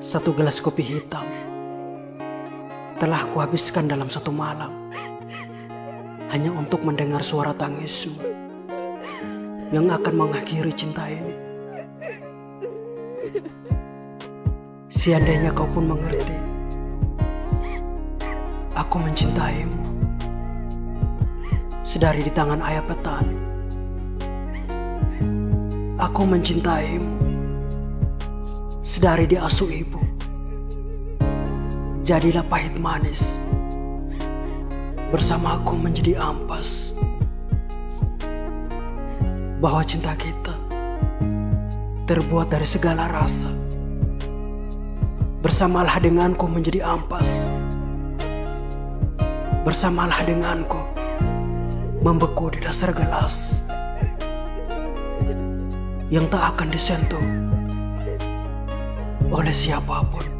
Satu gelas kopi hitam telah kuhabiskan dalam satu malam hanya untuk mendengar suara tangismu yang akan mengakhiri cinta ini. Seandainya kau pun mengerti, aku mencintaimu sedari di tangan ayah petani. Aku mencintaimu sedari diasuh ibu. Jadilah pahit manis, bersama aku menjadi ampas. Bahwa cinta kita terbuat dari segala rasa. Bersamalah denganku menjadi ampas. Bersamalah denganku membeku di dasar gelas yang tak akan disentuh oleh siapa pun.